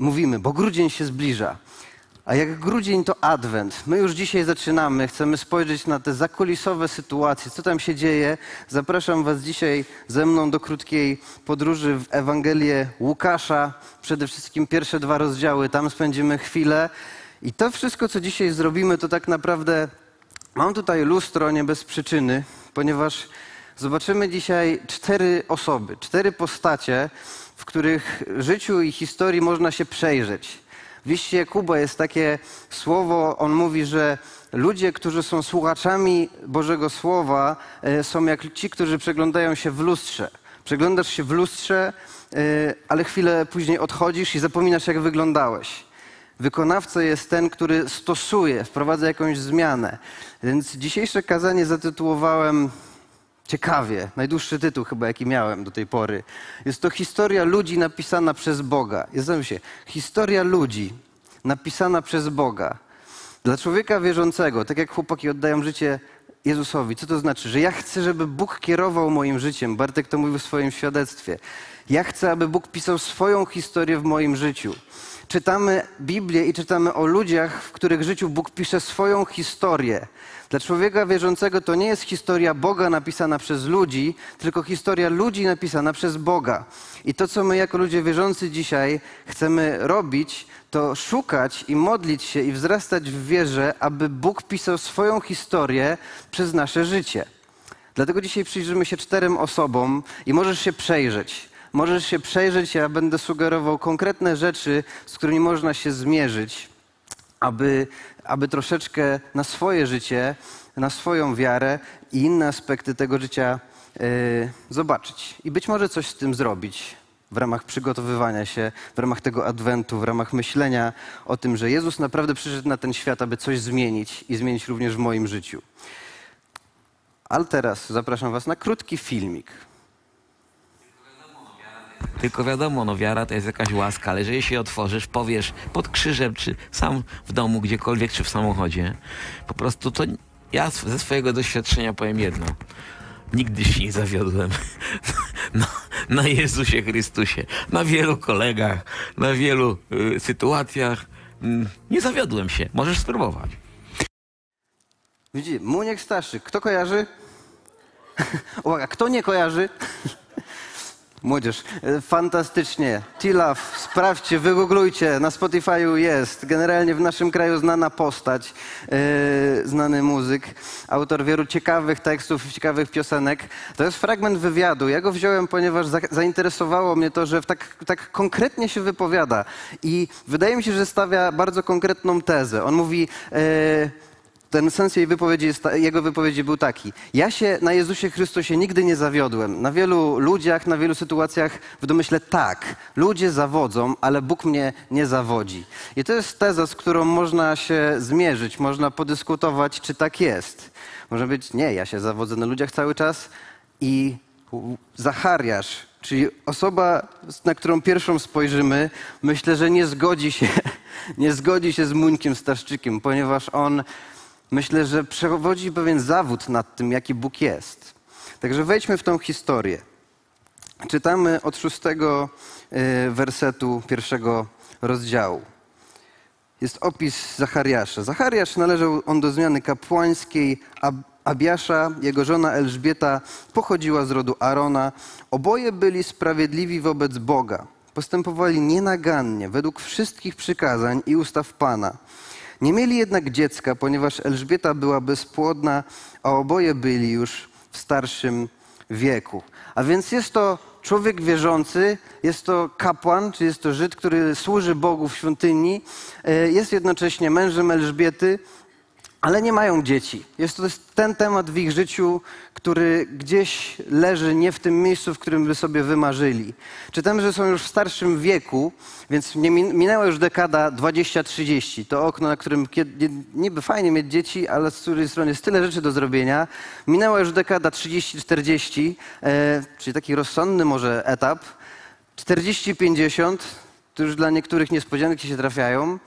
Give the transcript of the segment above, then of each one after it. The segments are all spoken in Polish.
mówimy, bo grudzień się zbliża. A jak grudzień to adwent. My już dzisiaj zaczynamy, chcemy spojrzeć na te zakulisowe sytuacje, co tam się dzieje. Zapraszam Was dzisiaj ze mną do krótkiej podróży w Ewangelię Łukasza. Przede wszystkim pierwsze dwa rozdziały, tam spędzimy chwilę. I to wszystko, co dzisiaj zrobimy, to tak naprawdę mam tutaj lustro nie bez przyczyny, ponieważ zobaczymy dzisiaj cztery osoby, cztery postacie, w których życiu i historii można się przejrzeć. W liście Jakuba jest takie słowo, on mówi, że ludzie, którzy są słuchaczami Bożego Słowa, e, są jak ci, którzy przeglądają się w lustrze. Przeglądasz się w lustrze, e, ale chwilę później odchodzisz i zapominasz, jak wyglądałeś. Wykonawca jest ten, który stosuje, wprowadza jakąś zmianę. Więc dzisiejsze kazanie zatytułowałem ciekawie, najdłuższy tytuł chyba, jaki miałem do tej pory. Jest to historia ludzi napisana przez Boga. Jest się, historia ludzi napisana przez Boga. Dla człowieka wierzącego, tak jak chłopaki oddają życie Jezusowi, co to znaczy? Że ja chcę, żeby Bóg kierował moim życiem. Bartek to mówił w swoim świadectwie. Ja chcę, aby Bóg pisał swoją historię w moim życiu czytamy Biblię i czytamy o ludziach, w których życiu Bóg pisze swoją historię. Dla człowieka wierzącego to nie jest historia Boga napisana przez ludzi, tylko historia ludzi napisana przez Boga. I to, co my jako ludzie wierzący dzisiaj chcemy robić, to szukać i modlić się i wzrastać w wierze, aby Bóg pisał swoją historię przez nasze życie. Dlatego dzisiaj przyjrzymy się czterem osobom i możesz się przejrzeć możesz się przejrzeć, ja będę sugerował konkretne rzeczy, z którymi można się zmierzyć, aby, aby troszeczkę na swoje życie, na swoją wiarę i inne aspekty tego życia yy, zobaczyć. I być może coś z tym zrobić w ramach przygotowywania się, w ramach tego adwentu, w ramach myślenia o tym, że Jezus naprawdę przyszedł na ten świat, aby coś zmienić i zmienić również w moim życiu. Ale teraz zapraszam Was na krótki filmik. Tylko wiadomo, no wiara to jest jakaś łaska, ale jeżeli się otworzysz, powiesz pod krzyżem, czy sam w domu, gdziekolwiek, czy w samochodzie, po prostu to ja ze swojego doświadczenia powiem jedno. Nigdy się nie zawiodłem na, na Jezusie Chrystusie, na wielu kolegach, na wielu y, sytuacjach. Y, nie zawiodłem się. Możesz spróbować. Widzi, Muniek Staszyk. Kto kojarzy? Uwaga, kto nie kojarzy? Młodzież, e, fantastycznie. T-Love, sprawdźcie, wygooglujcie, na Spotify'u jest. Generalnie w naszym kraju znana postać, yy, znany muzyk, autor wielu ciekawych tekstów, ciekawych piosenek. To jest fragment wywiadu. Ja go wziąłem, ponieważ za zainteresowało mnie to, że tak, tak konkretnie się wypowiada. I wydaje mi się, że stawia bardzo konkretną tezę. On mówi... Yy, ten sens jej wypowiedzi jest, jego wypowiedzi był taki. Ja się na Jezusie Chrystusie nigdy nie zawiodłem. Na wielu ludziach, na wielu sytuacjach w domyśle tak. Ludzie zawodzą, ale Bóg mnie nie zawodzi. I to jest teza, z którą można się zmierzyć, można podyskutować, czy tak jest. Może być, nie, ja się zawodzę na ludziach cały czas i Zachariasz, czyli osoba, na którą pierwszą spojrzymy, myślę, że nie zgodzi się, nie zgodzi się z Muńkiem Staszczykiem, ponieważ on myślę, że przewodzi pewien zawód nad tym, jaki Bóg jest. Także wejdźmy w tą historię. Czytamy od szóstego y, wersetu pierwszego rozdziału. Jest opis Zachariasza. Zachariasz należał on do zmiany kapłańskiej. Abiasza, jego żona Elżbieta, pochodziła z rodu Arona. Oboje byli sprawiedliwi wobec Boga. Postępowali nienagannie, według wszystkich przykazań i ustaw Pana. Nie mieli jednak dziecka, ponieważ Elżbieta była bezpłodna, a oboje byli już w starszym wieku. A więc jest to człowiek wierzący, jest to kapłan, czy jest to Żyd, który służy Bogu w świątyni, e, jest jednocześnie mężem Elżbiety, ale nie mają dzieci. Jest to ten temat w ich życiu, który gdzieś leży nie w tym miejscu, w którym by sobie wymarzyli. Czytamy, że są już w starszym wieku, więc nie minęła już dekada 20-30. To okno, na którym niby fajnie mieć dzieci, ale z której strony jest tyle rzeczy do zrobienia. Minęła już dekada 30-40, e, czyli taki rozsądny może etap. 40-50, to już dla niektórych niespodzianki się trafiają.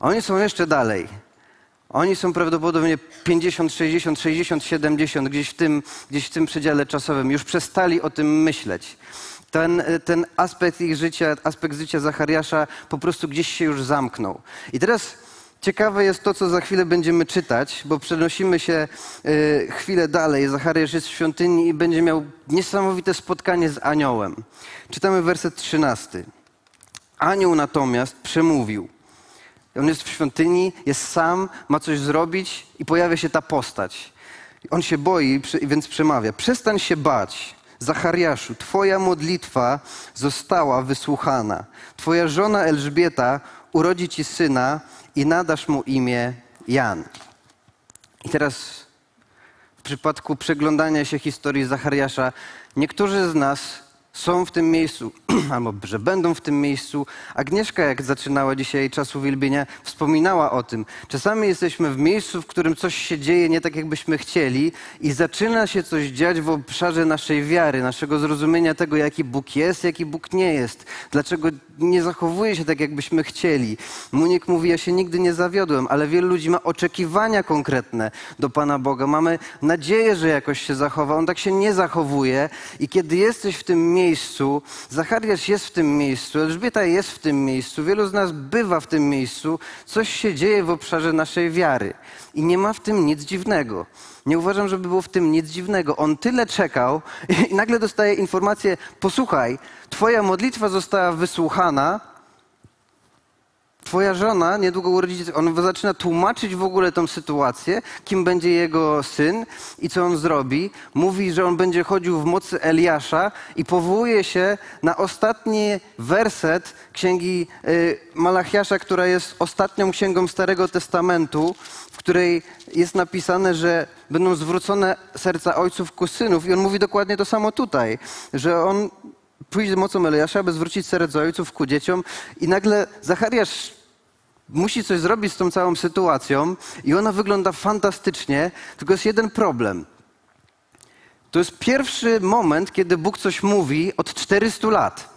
Oni są jeszcze dalej. Oni są prawdopodobnie 50, 60, 60, 70, gdzieś w tym, gdzieś w tym przedziale czasowym. Już przestali o tym myśleć. Ten, ten aspekt ich życia, aspekt życia Zachariasza po prostu gdzieś się już zamknął. I teraz ciekawe jest to, co za chwilę będziemy czytać, bo przenosimy się y, chwilę dalej. Zachariasz jest w świątyni i będzie miał niesamowite spotkanie z aniołem. Czytamy werset 13. Anioł natomiast przemówił. On jest w świątyni, jest sam, ma coś zrobić i pojawia się ta postać. On się boi, więc przemawia. Przestań się bać. Zachariaszu, Twoja modlitwa została wysłuchana. Twoja żona Elżbieta urodzi Ci syna i nadasz mu imię Jan. I teraz w przypadku przeglądania się historii Zachariasza, niektórzy z nas są w tym miejscu, albo że będą w tym miejscu. Agnieszka, jak zaczynała dzisiaj czas uwielbienia, wspominała o tym. Czasami jesteśmy w miejscu, w którym coś się dzieje nie tak, jakbyśmy chcieli, i zaczyna się coś dziać w obszarze naszej wiary, naszego zrozumienia tego, jaki Bóg jest, jaki Bóg nie jest, dlaczego nie zachowuje się tak, jakbyśmy chcieli. Munik mówi: Ja się nigdy nie zawiodłem, ale wielu ludzi ma oczekiwania konkretne do Pana Boga. Mamy nadzieję, że jakoś się zachowa. On tak się nie zachowuje, i kiedy jesteś w tym miejscu, Zachariasz jest w tym miejscu, Elżbieta jest w tym miejscu, wielu z nas bywa w tym miejscu, coś się dzieje w obszarze naszej wiary. I nie ma w tym nic dziwnego. Nie uważam, żeby było w tym nic dziwnego. On tyle czekał i nagle dostaje informację: Posłuchaj, Twoja modlitwa została wysłuchana, Twoja żona niedługo urodzi. On zaczyna tłumaczyć w ogóle tą sytuację, kim będzie jego syn i co on zrobi. Mówi, że on będzie chodził w mocy Eliasza i powołuje się na ostatni werset księgi y, Malachiasza, która jest ostatnią księgą Starego Testamentu, w której jest napisane, że będą zwrócone serca ojców ku synów. I on mówi dokładnie to samo tutaj, że on pójdzie mocą Eliasza, aby zwrócić serce ojców ku dzieciom i nagle Zachariasz musi coś zrobić z tą całą sytuacją i ona wygląda fantastycznie, tylko jest jeden problem. To jest pierwszy moment, kiedy Bóg coś mówi od 400 lat.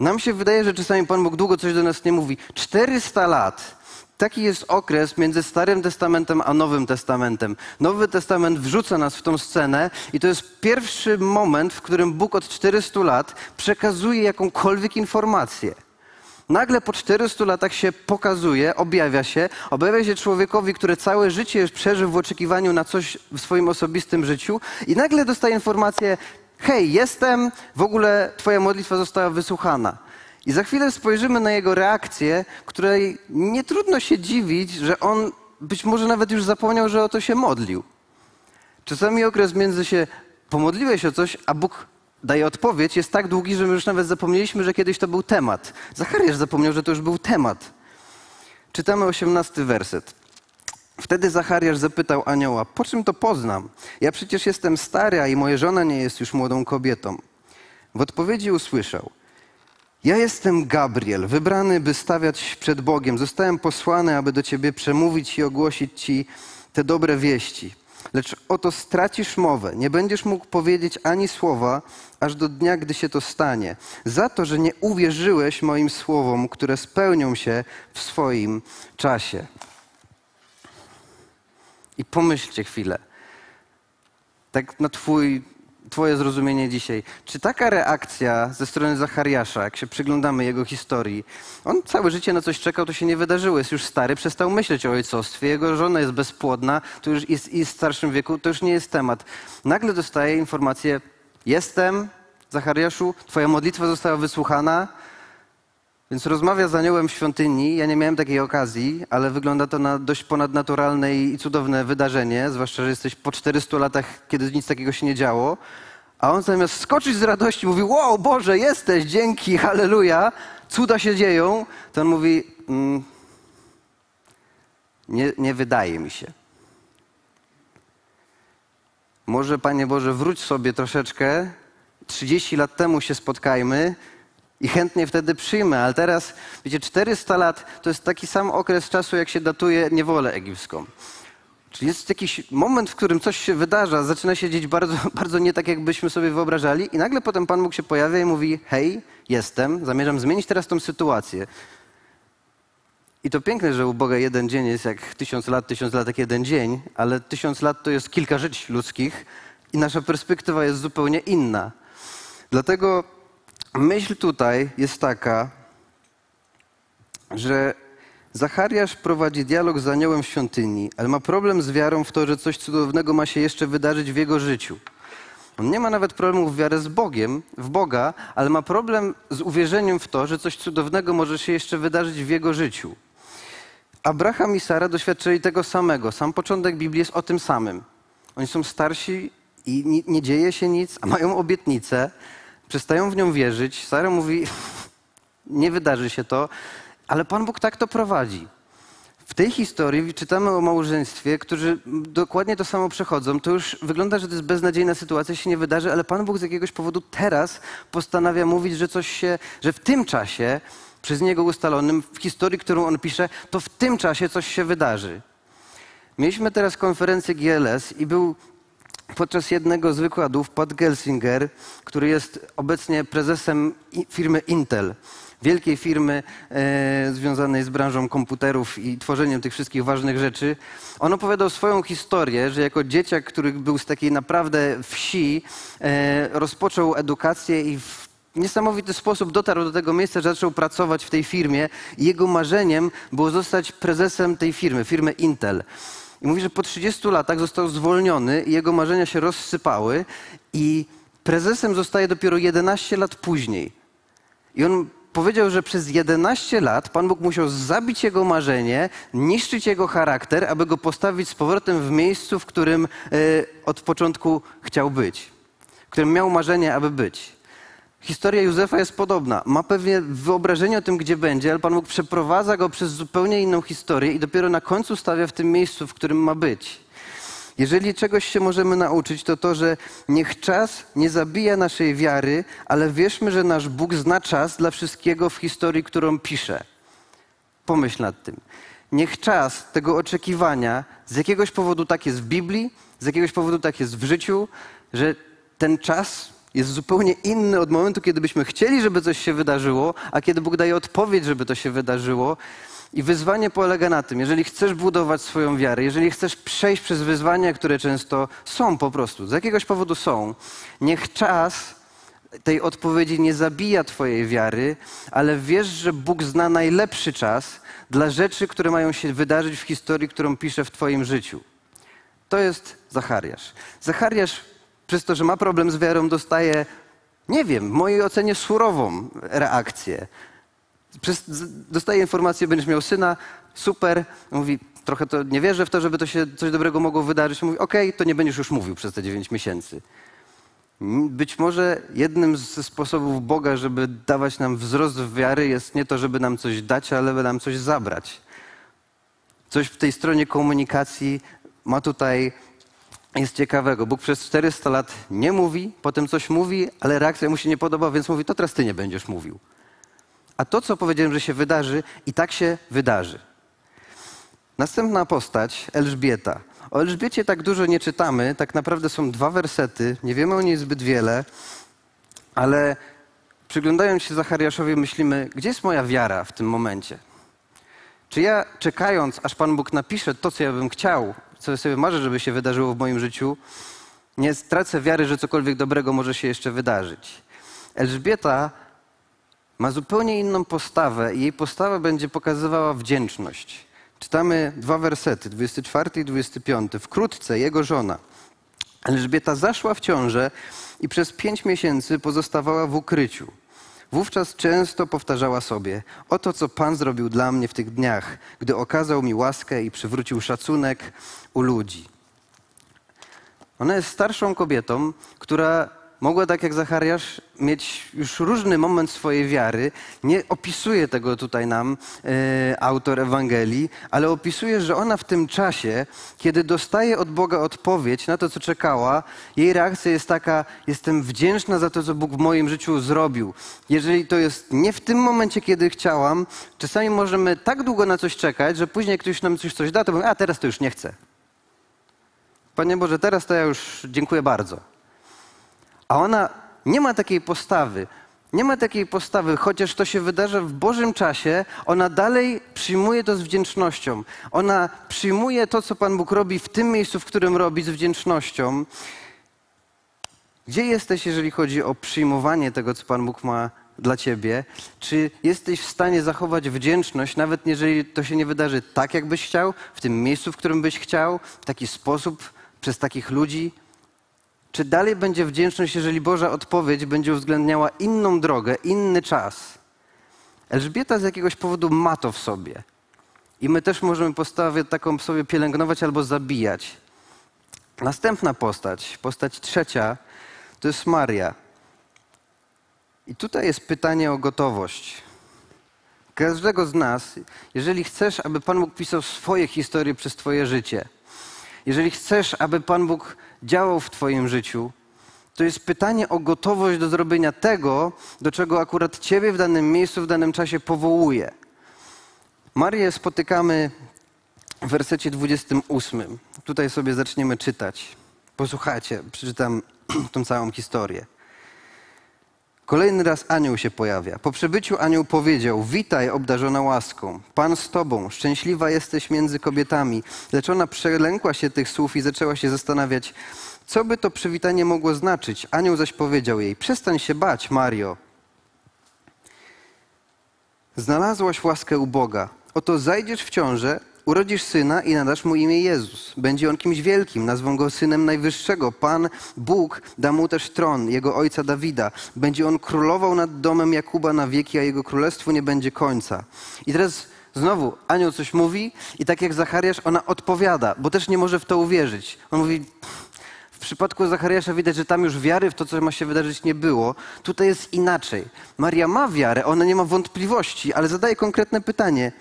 Nam się wydaje, że czasami Pan Bóg długo coś do nas nie mówi. 400 lat. Taki jest okres między Starym Testamentem a Nowym Testamentem. Nowy Testament wrzuca nas w tą scenę i to jest pierwszy moment, w którym Bóg od 400 lat przekazuje jakąkolwiek informację. Nagle po 400 latach się pokazuje, objawia się, objawia się człowiekowi, który całe życie przeżył w oczekiwaniu na coś w swoim osobistym życiu i nagle dostaje informację, hej, jestem, w ogóle twoja modlitwa została wysłuchana. I za chwilę spojrzymy na jego reakcję, której nie trudno się dziwić, że on być może nawet już zapomniał, że o to się modlił. Czasami okres między się pomodliłeś o coś, a Bóg daje odpowiedź, jest tak długi, że my już nawet zapomnieliśmy, że kiedyś to był temat. Zachariasz zapomniał, że to już był temat. Czytamy osiemnasty werset. Wtedy Zachariasz zapytał anioła, po czym to poznam? Ja przecież jestem stary, a i moja żona nie jest już młodą kobietą. W odpowiedzi usłyszał, ja jestem Gabriel, wybrany, by stawiać przed Bogiem. Zostałem posłany, aby do ciebie przemówić i ogłosić ci te dobre wieści. Lecz oto stracisz mowę, nie będziesz mógł powiedzieć ani słowa, aż do dnia, gdy się to stanie. Za to, że nie uwierzyłeś moim słowom, które spełnią się w swoim czasie. I pomyślcie chwilę. Tak na Twój Twoje zrozumienie dzisiaj. Czy taka reakcja ze strony Zachariasza, jak się przyglądamy jego historii, on całe życie na coś czekał, to się nie wydarzyło, jest już stary, przestał myśleć o ojcostwie, jego żona jest bezpłodna, to już jest, jest w starszym wieku, to już nie jest temat. Nagle dostaje informację, jestem, Zachariaszu, twoja modlitwa została wysłuchana, więc rozmawia z aniołem w świątyni. Ja nie miałem takiej okazji, ale wygląda to na dość ponadnaturalne i cudowne wydarzenie, zwłaszcza, że jesteś po 400 latach, kiedy nic takiego się nie działo. A on zamiast skoczyć z radości, mówi: Wow, Boże, jesteś, dzięki, halleluja, cuda się dzieją. To on mówi: mm, nie, nie wydaje mi się. Może, Panie Boże, wróć sobie troszeczkę. 30 lat temu się spotkajmy, i chętnie wtedy przyjmę, ale teraz, wiecie, 400 lat to jest taki sam okres czasu, jak się datuje niewolę egipską. Jest jakiś moment, w którym coś się wydarza, zaczyna się dzieć bardzo, bardzo nie tak, jakbyśmy sobie wyobrażali, i nagle potem Pan Bóg się pojawia i mówi: Hej, jestem, zamierzam zmienić teraz tą sytuację. I to piękne, że u Boga jeden dzień jest jak tysiąc lat, tysiąc lat jak jeden dzień, ale tysiąc lat to jest kilka żyć ludzkich i nasza perspektywa jest zupełnie inna. Dlatego myśl tutaj jest taka, że Zachariasz prowadzi dialog z aniołem w świątyni, ale ma problem z wiarą w to, że coś cudownego ma się jeszcze wydarzyć w jego życiu. On nie ma nawet problemu w wiarę z Bogiem, w Boga, ale ma problem z uwierzeniem w to, że coś cudownego może się jeszcze wydarzyć w jego życiu. Abraham i Sara doświadczyli tego samego. Sam początek Biblii jest o tym samym. Oni są starsi i nie, nie dzieje się nic, a mają obietnicę, przestają w nią wierzyć. Sara mówi, nie wydarzy się to, ale Pan Bóg tak to prowadzi. W tej historii czytamy o małżeństwie, którzy dokładnie to samo przechodzą. To już wygląda, że to jest beznadziejna sytuacja, się nie wydarzy, ale Pan Bóg z jakiegoś powodu teraz postanawia mówić, że coś się, że w tym czasie, przez Niego ustalonym, w historii, którą On pisze, to w tym czasie coś się wydarzy. Mieliśmy teraz konferencję GLS i był podczas jednego z wykładów Pat Gelsinger, który jest obecnie prezesem firmy Intel wielkiej firmy e, związanej z branżą komputerów i tworzeniem tych wszystkich ważnych rzeczy. On opowiadał swoją historię, że jako dzieciak, który był z takiej naprawdę wsi, e, rozpoczął edukację i w niesamowity sposób dotarł do tego miejsca, że zaczął pracować w tej firmie jego marzeniem było zostać prezesem tej firmy, firmy Intel. I mówi, że po 30 latach został zwolniony i jego marzenia się rozsypały i prezesem zostaje dopiero 11 lat później. I on powiedział, że przez 11 lat Pan Bóg musiał zabić jego marzenie, niszczyć jego charakter, aby go postawić z powrotem w miejscu, w którym y, od początku chciał być, w którym miał marzenie, aby być. Historia Józefa jest podobna. Ma pewnie wyobrażenie o tym, gdzie będzie, ale Pan Bóg przeprowadza go przez zupełnie inną historię i dopiero na końcu stawia w tym miejscu, w którym ma być. Jeżeli czegoś się możemy nauczyć, to to, że niech czas nie zabija naszej wiary, ale wierzmy, że nasz Bóg zna czas dla wszystkiego w historii, którą pisze. Pomyśl nad tym. Niech czas tego oczekiwania, z jakiegoś powodu tak jest w Biblii, z jakiegoś powodu tak jest w życiu, że ten czas jest zupełnie inny od momentu, kiedy byśmy chcieli, żeby coś się wydarzyło, a kiedy Bóg daje odpowiedź, żeby to się wydarzyło. I wyzwanie polega na tym, jeżeli chcesz budować swoją wiarę, jeżeli chcesz przejść przez wyzwania, które często są po prostu, z jakiegoś powodu są, niech czas tej odpowiedzi nie zabija Twojej wiary, ale wiesz, że Bóg zna najlepszy czas dla rzeczy, które mają się wydarzyć w historii, którą pisze w Twoim życiu. To jest Zachariasz. Zachariasz, przez to, że ma problem z wiarą, dostaje, nie wiem, w mojej ocenie surową reakcję. Dostaje informację, będziesz miał syna, super. Mówi, trochę to nie wierzę w to, żeby to się coś dobrego mogło wydarzyć. Mówi, okej, okay, to nie będziesz już mówił przez te 9 miesięcy. Być może jednym ze sposobów Boga, żeby dawać nam wzrost wiary, jest nie to, żeby nam coś dać, ale żeby nam coś zabrać. Coś w tej stronie komunikacji ma tutaj jest ciekawego. Bóg przez 400 lat nie mówi, potem coś mówi, ale reakcja mu się nie podoba, więc mówi, to teraz ty nie będziesz mówił. A to, co powiedziałem, że się wydarzy, i tak się wydarzy. Następna postać, Elżbieta. O Elżbiecie tak dużo nie czytamy, tak naprawdę są dwa wersety, nie wiemy o niej zbyt wiele, ale przyglądając się Zachariaszowi myślimy, gdzie jest moja wiara w tym momencie? Czy ja czekając, aż Pan Bóg napisze to, co ja bym chciał, co sobie marzę, żeby się wydarzyło w moim życiu, nie stracę wiary, że cokolwiek dobrego może się jeszcze wydarzyć? Elżbieta ma zupełnie inną postawę i jej postawa będzie pokazywała wdzięczność. Czytamy dwa wersety, 24 i 25. Wkrótce jego żona Elżbieta zaszła w ciążę i przez pięć miesięcy pozostawała w ukryciu. Wówczas często powtarzała sobie: Oto co Pan zrobił dla mnie w tych dniach, gdy okazał mi łaskę i przywrócił szacunek u ludzi. Ona jest starszą kobietą, która mogła tak jak Zachariasz mieć już różny moment swojej wiary. Nie opisuje tego tutaj nam e, autor Ewangelii, ale opisuje, że ona w tym czasie, kiedy dostaje od Boga odpowiedź na to, co czekała, jej reakcja jest taka: Jestem wdzięczna za to, co Bóg w moim życiu zrobił. Jeżeli to jest nie w tym momencie, kiedy chciałam, czasami możemy tak długo na coś czekać, że później ktoś nam coś, coś da, to mówię, a teraz to już nie chcę. Panie Boże, teraz to ja już dziękuję bardzo. A ona nie ma takiej postawy. Nie ma takiej postawy, chociaż to się wydarza w Bożym czasie, ona dalej przyjmuje to z wdzięcznością. Ona przyjmuje to, co Pan Bóg robi w tym miejscu, w którym robi, z wdzięcznością. Gdzie jesteś, jeżeli chodzi o przyjmowanie tego, co Pan Bóg ma dla ciebie? Czy jesteś w stanie zachować wdzięczność, nawet jeżeli to się nie wydarzy tak, jak byś chciał, w tym miejscu, w którym byś chciał, w taki sposób, przez takich ludzi? Czy dalej będzie wdzięczność, jeżeli Boża odpowiedź będzie uwzględniała inną drogę, inny czas? Elżbieta z jakiegoś powodu ma to w sobie. I my też możemy postawę taką sobie pielęgnować albo zabijać. Następna postać, postać trzecia, to jest Maria. I tutaj jest pytanie o gotowość. Każdego z nas, jeżeli chcesz, aby Pan Bóg pisał swoje historie przez Twoje życie, jeżeli chcesz, aby Pan Bóg działał w Twoim życiu, to jest pytanie o gotowość do zrobienia tego, do czego akurat Ciebie w danym miejscu, w danym czasie powołuje. Marię spotykamy w wersecie 28. Tutaj sobie zaczniemy czytać. Posłuchajcie, przeczytam tą całą historię. Kolejny raz anioł się pojawia. Po przybyciu anioł powiedział: Witaj, obdarzona łaską. Pan z tobą, szczęśliwa jesteś między kobietami. Lecz ona przelękła się tych słów i zaczęła się zastanawiać, co by to przywitanie mogło znaczyć. Anioł zaś powiedział jej: Przestań się bać, Mario. Znalazłaś łaskę u Boga. Oto zajdziesz w ciążę, urodzisz syna i nadasz mu imię Jezus. Będzie on kimś wielkim, nazwą go synem Najwyższego. Pan, Bóg, da mu też tron, jego ojca Dawida. Będzie on królował nad domem Jakuba na wieki, a jego królestwu nie będzie końca. I teraz znowu anioł coś mówi i tak jak Zachariasz, ona odpowiada, bo też nie może w to uwierzyć. On mówi, w przypadku Zachariasza widać, że tam już wiary w to, co ma się wydarzyć, nie było. Tutaj jest inaczej. Maria ma wiarę, ona nie ma wątpliwości, ale zadaje konkretne pytanie.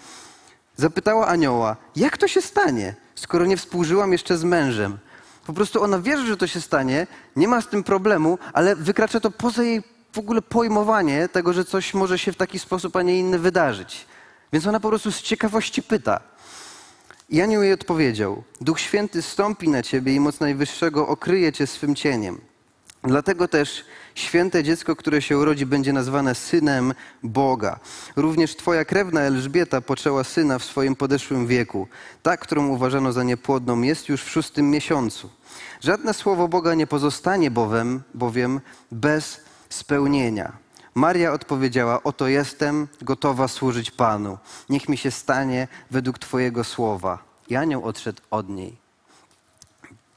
Zapytała anioła, jak to się stanie, skoro nie współżyłam jeszcze z mężem? Po prostu ona wierzy, że to się stanie, nie ma z tym problemu, ale wykracza to poza jej w ogóle pojmowanie tego, że coś może się w taki sposób, a nie inny wydarzyć. Więc ona po prostu z ciekawości pyta. I anioł jej odpowiedział: Duch Święty stąpi na ciebie i moc Najwyższego okryje cię swym cieniem. Dlatego też święte dziecko, które się urodzi, będzie nazwane synem Boga. Również twoja krewna Elżbieta poczęła syna w swoim podeszłym wieku. Ta, którą uważano za niepłodną, jest już w szóstym miesiącu. Żadne słowo Boga nie pozostanie bowiem, bowiem bez spełnienia. Maria odpowiedziała: Oto jestem gotowa służyć Panu. Niech mi się stanie według Twojego słowa. I anioł odszedł od niej.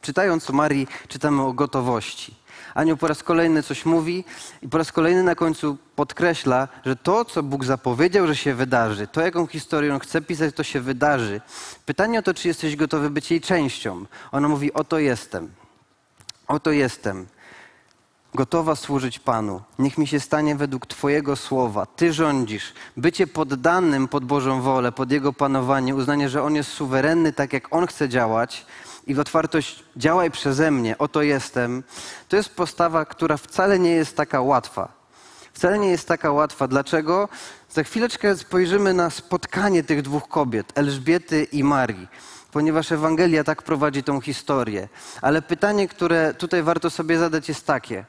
Czytając o Marii, czytamy o gotowości. Anioł po raz kolejny coś mówi i po raz kolejny na końcu podkreśla, że to, co Bóg zapowiedział, że się wydarzy, to, jaką historię on chce pisać, to się wydarzy. Pytanie o to, czy jesteś gotowy być jej częścią. Ona mówi: Oto jestem. Oto jestem gotowa służyć Panu. Niech mi się stanie według Twojego słowa. Ty rządzisz. Bycie poddanym pod Bożą wolę, pod Jego panowanie, uznanie, że On jest suwerenny tak, jak On chce działać i otwartość działaj przeze mnie, oto jestem, to jest postawa, która wcale nie jest taka łatwa. Wcale nie jest taka łatwa. Dlaczego? Za chwileczkę spojrzymy na spotkanie tych dwóch kobiet, Elżbiety i Marii ponieważ Ewangelia tak prowadzi tą historię. Ale pytanie, które tutaj warto sobie zadać, jest takie: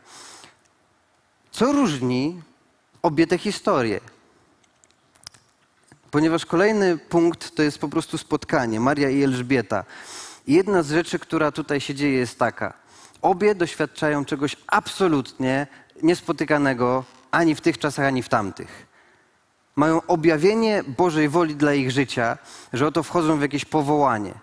co różni obie te historie? Ponieważ kolejny punkt to jest po prostu spotkanie Maria i Elżbieta. Jedna z rzeczy, która tutaj się dzieje, jest taka: obie doświadczają czegoś absolutnie niespotykanego ani w tych czasach, ani w tamtych mają objawienie Bożej woli dla ich życia, że oto wchodzą w jakieś powołanie.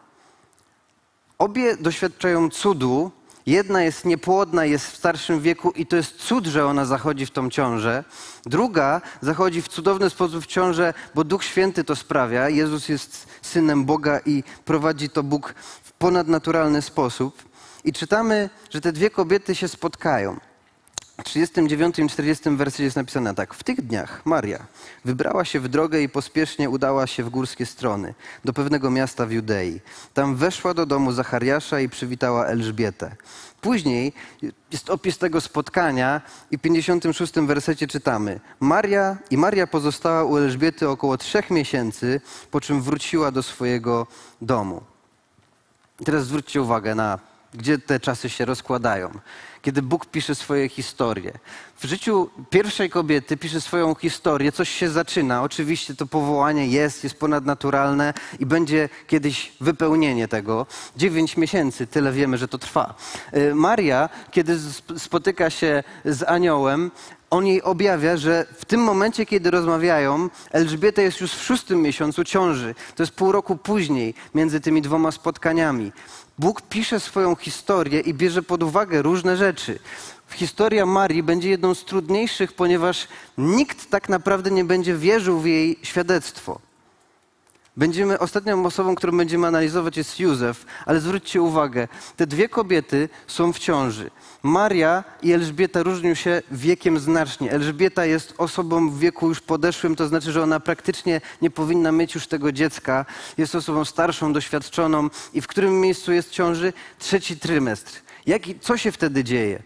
Obie doświadczają cudu. Jedna jest niepłodna, jest w starszym wieku i to jest cud, że ona zachodzi w tą ciążę. Druga zachodzi w cudowny sposób w ciążę, bo Duch Święty to sprawia. Jezus jest synem Boga i prowadzi to Bóg ponadnaturalny sposób. I czytamy, że te dwie kobiety się spotkają. W 39 i 40 wersji jest napisane tak. W tych dniach Maria wybrała się w drogę i pospiesznie udała się w górskie strony, do pewnego miasta w Judei. Tam weszła do domu Zachariasza i przywitała Elżbietę. Później jest opis tego spotkania i w 56 wersecie czytamy. Maria i Maria pozostała u Elżbiety około trzech miesięcy, po czym wróciła do swojego domu. Teraz zwróćcie uwagę na gdzie te czasy się rozkładają. Kiedy Bóg pisze swoje historie. W życiu pierwszej kobiety pisze swoją historię, coś się zaczyna. Oczywiście to powołanie jest, jest ponadnaturalne i będzie kiedyś wypełnienie tego. Dziewięć miesięcy, tyle wiemy, że to trwa. Y, Maria, kiedy sp- spotyka się z aniołem, on jej objawia, że w tym momencie, kiedy rozmawiają, Elżbieta jest już w szóstym miesiącu ciąży. To jest pół roku później między tymi dwoma spotkaniami. Bóg pisze swoją historię i bierze pod uwagę różne rzeczy. Historia Marii będzie jedną z trudniejszych, ponieważ nikt tak naprawdę nie będzie wierzył w jej świadectwo. Będziemy, ostatnią osobą, którą będziemy analizować jest Józef, ale zwróćcie uwagę, te dwie kobiety są w ciąży. Maria i Elżbieta różnią się wiekiem znacznie. Elżbieta jest osobą w wieku już podeszłym, to znaczy, że ona praktycznie nie powinna mieć już tego dziecka. Jest osobą starszą, doświadczoną i w którym miejscu jest ciąży? Trzeci trymestr. Jaki, co się wtedy dzieje?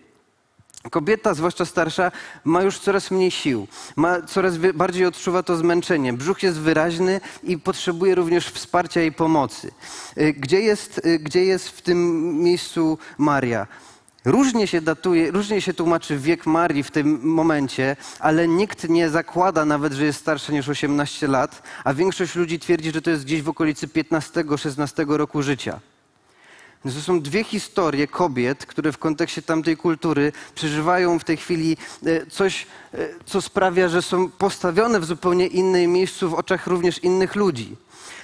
Kobieta, zwłaszcza starsza, ma już coraz mniej sił, ma coraz bardziej odczuwa to zmęczenie. Brzuch jest wyraźny i potrzebuje również wsparcia i pomocy. Y, Gdzie jest, y, gdzie jest w tym miejscu Maria? Różnie się datuje, różnie się tłumaczy wiek Marii w tym momencie, ale nikt nie zakłada nawet, że jest starsza niż 18 lat, a większość ludzi twierdzi, że to jest gdzieś w okolicy 15-16 roku życia. Więc To są dwie historie kobiet, które w kontekście tamtej kultury przeżywają w tej chwili e, coś, e, co sprawia, że są postawione w zupełnie innym miejscu w oczach również innych ludzi.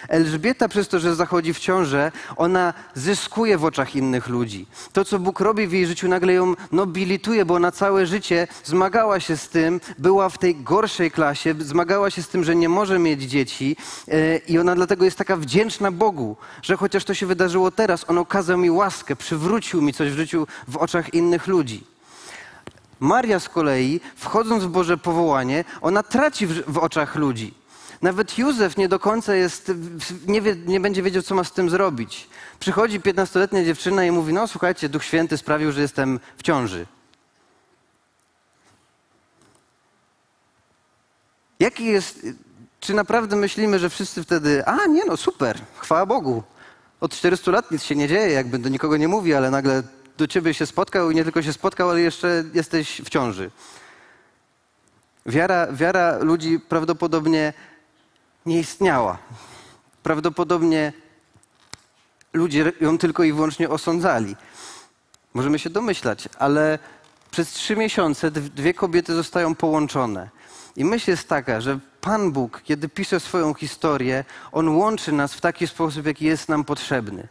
Elżbieta przez to, że zachodzi w ciążę, ona zyskuje w oczach innych ludzi. To, co Bóg robi w jej życiu, nagle ją nobilituje, bo ona całe życie zmagała się z tym, była w tej gorszej klasie, zmagała się z tym, że nie może mieć dzieci e, i ona dlatego jest taka wdzięczna Bogu, że chociaż to się wydarzyło teraz, On okazał mi łaskę, przywrócił mi coś w życiu w oczach innych ludzi. Maria z kolei, wchodząc w Boże powołanie, ona traci w, w oczach ludzi. Nawet Józef nie do końca jest, nie, wie, nie będzie wiedział, co ma z tym zrobić. Przychodzi 15-letnia dziewczyna i mówi: No, słuchajcie, Duch Święty sprawił, że jestem w ciąży. Jaki jest. Czy naprawdę myślimy, że wszyscy wtedy, a nie no, super, chwała Bogu. Od 400 lat nic się nie dzieje, jakby do nikogo nie mówi, ale nagle do ciebie się spotkał i nie tylko się spotkał, ale jeszcze jesteś w ciąży. Wiara, wiara ludzi prawdopodobnie nie istniała. Prawdopodobnie ludzie ją tylko i wyłącznie osądzali. Możemy się domyślać, ale przez trzy miesiące dw- dwie kobiety zostają połączone. I myśl jest taka, że Pan Bóg, kiedy pisze swoją historię, On łączy nas w taki sposób, jaki jest nam potrzebny.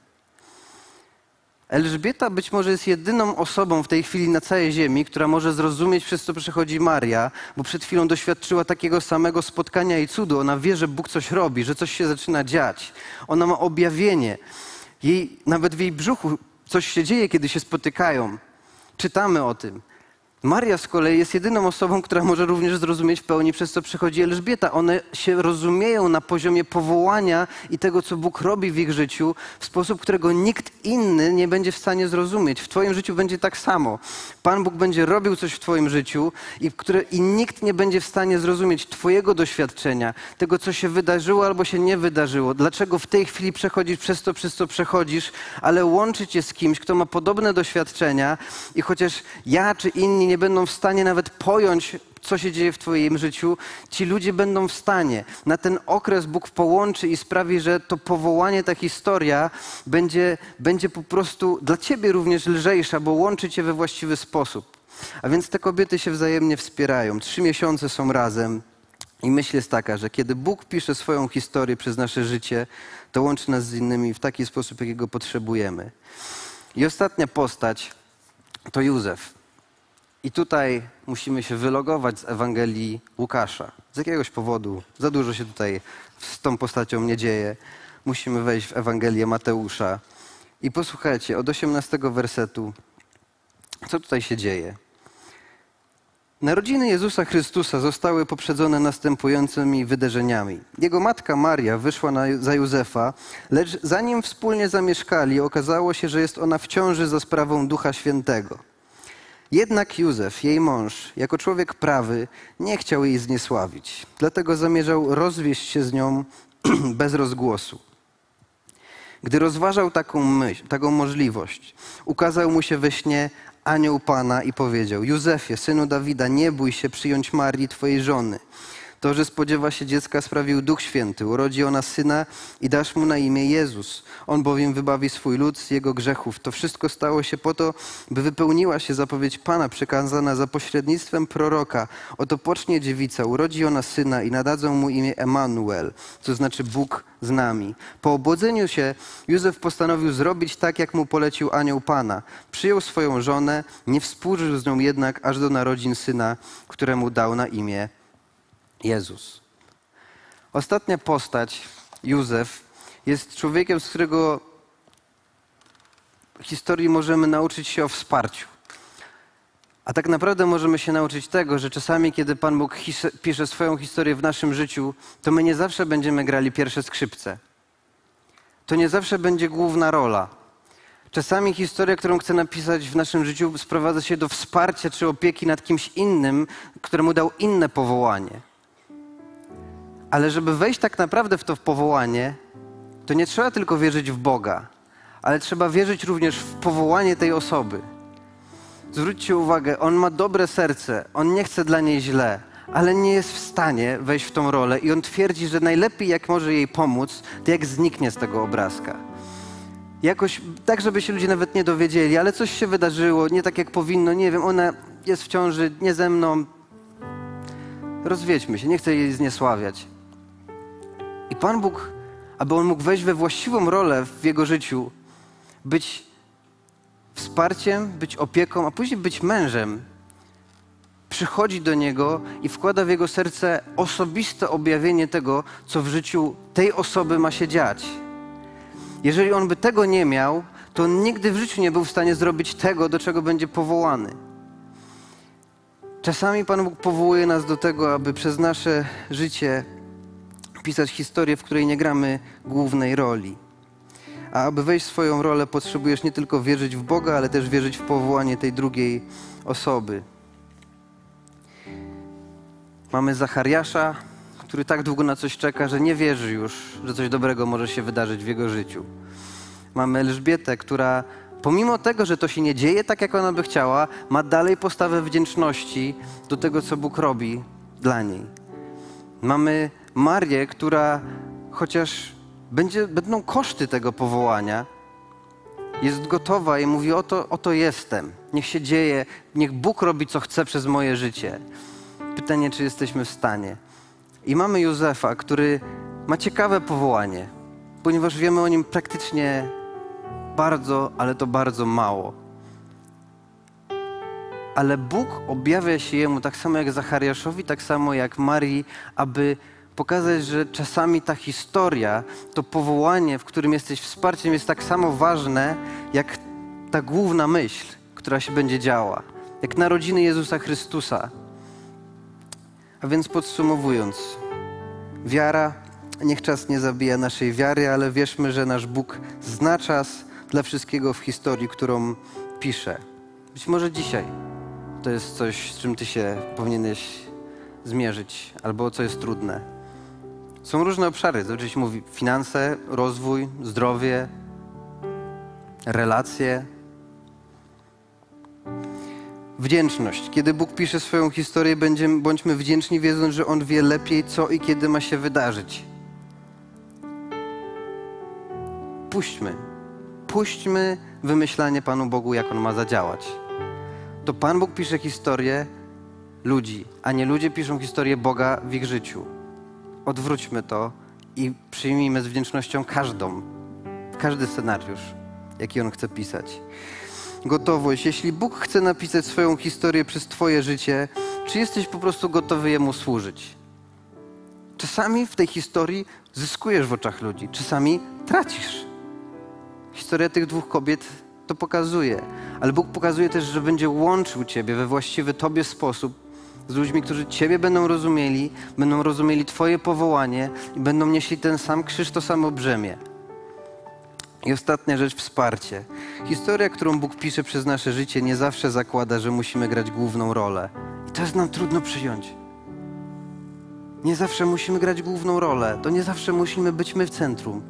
Elżbieta być może jest jedyną osobą w tej chwili na całej ziemi, która może zrozumieć, przez co przechodzi Maria, bo przed chwilą doświadczyła takiego samego spotkania i cudu. Ona wie, że Bóg coś robi, że coś się zaczyna dziać. Ona ma objawienie. Jej, nawet w jej brzuchu coś się dzieje, kiedy się spotykają. Czytamy o tym. Maria z kolei jest jedyną osobą, która może również zrozumieć w pełni, przez co przychodzi Elżbieta. One się rozumieją na poziomie powołania i tego, co Bóg robi w ich życiu, w sposób, którego nikt inny nie będzie w stanie zrozumieć. W Twoim życiu będzie tak samo. Pan Bóg będzie robił coś w Twoim życiu i, które, i nikt nie będzie w stanie zrozumieć Twojego doświadczenia, tego, co się wydarzyło albo się nie wydarzyło. Dlaczego w tej chwili przechodzisz przez to, przez co przechodzisz, ale łączy Cię z kimś, kto ma podobne doświadczenia i chociaż ja czy inni nie będą w stanie nawet pojąć, co się dzieje w Twoim życiu, ci ludzie będą w stanie. Na ten okres Bóg połączy i sprawi, że to powołanie, ta historia będzie, będzie po prostu dla Ciebie również lżejsza, bo łączy Cię we właściwy sposób. A więc te kobiety się wzajemnie wspierają. Trzy miesiące są razem. I myśl jest taka, że kiedy Bóg pisze swoją historię przez nasze życie, to łączy nas z innymi w taki sposób, jakiego potrzebujemy. I ostatnia postać to Józef. I tutaj musimy się wylogować z Ewangelii Łukasza. Z jakiegoś powodu za dużo się tutaj z tą postacią nie dzieje. Musimy wejść w Ewangelię Mateusza. I posłuchajcie, od 18 wersetu, co tutaj się dzieje. Narodziny Jezusa Chrystusa zostały poprzedzone następującymi wydarzeniami. Jego matka Maria wyszła na, za Józefa, lecz zanim wspólnie zamieszkali, okazało się, że jest ona w ciąży za sprawą Ducha Świętego. Jednak Józef, jej mąż, jako człowiek prawy, nie chciał jej zniesławić, dlatego zamierzał rozwieść się z nią bez rozgłosu. Gdy rozważał taką myśl, taką możliwość, ukazał mu się we śnie anioł Pana i powiedział: Józefie, synu Dawida, nie bój się przyjąć Marii, twojej żony. To, że spodziewa się dziecka, sprawił Duch Święty. Urodzi ona syna i dasz mu na imię Jezus. On bowiem wybawi swój lud z jego grzechów. To wszystko stało się po to, by wypełniła się zapowiedź Pana przekazana za pośrednictwem proroka. Oto pocznie dziewica, urodzi ona syna i nadadzą mu imię Emanuel, co znaczy Bóg z nami. Po obłodzeniu się Józef postanowił zrobić tak, jak mu polecił anioł Pana. Przyjął swoją żonę, nie współżył z nią jednak aż do narodzin syna, któremu dał na imię Jezus. Ostatnia postać, Józef, jest człowiekiem, z którego historii możemy nauczyć się o wsparciu. A tak naprawdę możemy się nauczyć tego, że czasami, kiedy Pan Bóg pisze swoją historię w naszym życiu, to my nie zawsze będziemy grali pierwsze skrzypce. To nie zawsze będzie główna rola. Czasami historia, którą chcę napisać w naszym życiu, sprowadza się do wsparcia czy opieki nad kimś innym, któremu dał inne powołanie. Ale żeby wejść tak naprawdę w to powołanie, to nie trzeba tylko wierzyć w Boga, ale trzeba wierzyć również w powołanie tej osoby. Zwróćcie uwagę, on ma dobre serce, on nie chce dla niej źle, ale nie jest w stanie wejść w tą rolę i on twierdzi, że najlepiej jak może jej pomóc, to jak zniknie z tego obrazka. Jakoś tak, żeby się ludzie nawet nie dowiedzieli, ale coś się wydarzyło, nie tak jak powinno, nie wiem, ona jest w ciąży, nie ze mną. Rozwiedźmy się, nie chcę jej zniesławiać. I Pan Bóg, aby on mógł wejść we właściwą rolę w jego życiu, być wsparciem, być opieką, a później być mężem, przychodzi do niego i wkłada w jego serce osobiste objawienie tego, co w życiu tej osoby ma się dziać. Jeżeli on by tego nie miał, to on nigdy w życiu nie był w stanie zrobić tego, do czego będzie powołany. Czasami Pan Bóg powołuje nas do tego, aby przez nasze życie pisać historię, w której nie gramy głównej roli. A aby wejść w swoją rolę, potrzebujesz nie tylko wierzyć w Boga, ale też wierzyć w powołanie tej drugiej osoby. Mamy Zachariasza, który tak długo na coś czeka, że nie wierzy już, że coś dobrego może się wydarzyć w jego życiu. Mamy Elżbietę, która pomimo tego, że to się nie dzieje tak, jak ona by chciała, ma dalej postawę wdzięczności do tego, co Bóg robi dla niej. Mamy Marię, która chociaż będzie, będą koszty tego powołania, jest gotowa i mówi: oto, oto jestem. Niech się dzieje, niech Bóg robi, co chce przez moje życie. Pytanie, czy jesteśmy w stanie. I mamy Józefa, który ma ciekawe powołanie, ponieważ wiemy o nim praktycznie bardzo, ale to bardzo mało. Ale Bóg objawia się jemu tak samo jak Zachariaszowi, tak samo jak Marii, aby pokazać, że czasami ta historia, to powołanie, w którym jesteś wsparciem, jest tak samo ważne, jak ta główna myśl, która się będzie działa, jak narodziny Jezusa Chrystusa. A więc podsumowując, wiara, niech czas nie zabija naszej wiary, ale wierzmy, że nasz Bóg zna czas dla wszystkiego w historii, którą pisze. Być może dzisiaj to jest coś, z czym ty się powinieneś zmierzyć, albo co jest trudne. Są różne obszary. Zazwyczaj się mówi finanse, rozwój, zdrowie, relacje. Wdzięczność. Kiedy Bóg pisze swoją historię, będziemy, bądźmy wdzięczni, wiedząc, że On wie lepiej, co i kiedy ma się wydarzyć. Puśćmy. Puśćmy wymyślanie Panu Bogu, jak On ma zadziałać. To Pan Bóg pisze historię ludzi, a nie ludzie piszą historię Boga w ich życiu odwróćmy to i przyjmijmy z wdzięcznością każdą, każdy scenariusz, jaki on chce pisać. Gotowość. Jeśli Bóg chce napisać swoją historię przez Twoje życie, czy jesteś po prostu gotowy Jemu służyć? Czasami w tej historii zyskujesz w oczach ludzi, czasami tracisz. Historia tych dwóch kobiet to pokazuje, ale Bóg pokazuje też, że będzie łączył Ciebie we właściwy Tobie sposób z ludźmi, którzy Ciebie będą rozumieli, będą rozumieli Twoje powołanie i będą nieśli ten sam krzyż, to samo brzemię. I ostatnia rzecz, wsparcie. Historia, którą Bóg pisze przez nasze życie, nie zawsze zakłada, że musimy grać główną rolę. I to jest nam trudno przyjąć. Nie zawsze musimy grać główną rolę. To nie zawsze musimy być my w centrum.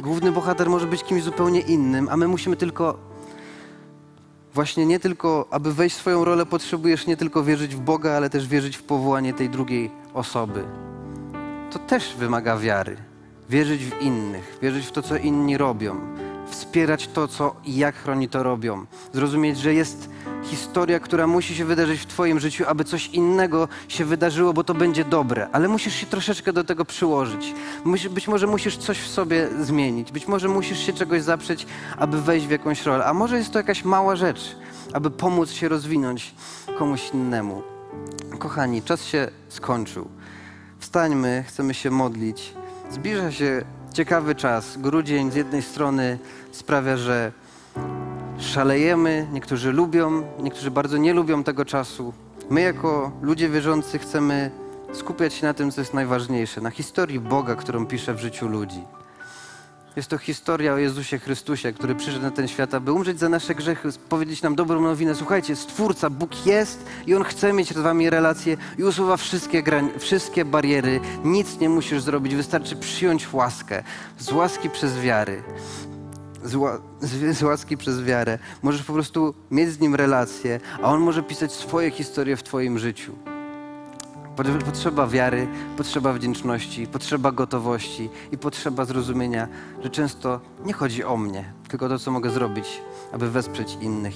Główny bohater może być kimś zupełnie innym, a my musimy tylko właśnie nie tylko, aby wejść w swoją rolę, potrzebujesz nie tylko wierzyć w Boga, ale też wierzyć w powołanie tej drugiej osoby. To też wymaga wiary. Wierzyć w innych, wierzyć w to, co inni robią, wspierać to, co i jak oni to robią. Zrozumieć, że jest historia, która musi się wydarzyć w Twoim życiu, aby coś innego się wydarzyło, bo to będzie dobre, ale musisz się troszeczkę do tego przyłożyć. Być może musisz coś w sobie zmienić, być może musisz się czegoś zaprzeć, aby wejść w jakąś rolę, a może jest to jakaś mała rzecz, aby pomóc się rozwinąć komuś innemu. Kochani, czas się skończył. Wstańmy, chcemy się modlić. Zbliża się ciekawy czas. Grudzień z jednej strony sprawia, że szalejemy, niektórzy lubią, niektórzy bardzo nie lubią tego czasu. My, jako ludzie wierzący, chcemy skupiać się na tym, co jest najważniejsze, na historii Boga, którą pisze w życiu ludzi. Jest to historia o Jezusie Chrystusie, który przyszedł na ten świat, aby umrzeć za nasze grzechy, powiedzieć nam dobrą nowinę. Słuchajcie, Stwórca, Bóg jest i On chce mieć z wami relacje i usuwa wszystkie, wszystkie bariery. Nic nie musisz zrobić, wystarczy przyjąć łaskę. Z łaski przez wiary. Z, ła- z łaski przez wiarę. Możesz po prostu mieć z Nim relacje, a On może pisać swoje historie w twoim życiu. Pot- Potrzeba wiary, potrzeba wdzięczności, potrzeba gotowości i potrzeba zrozumienia, że często nie chodzi o mnie, tylko to, co mogę zrobić, aby wesprzeć innych.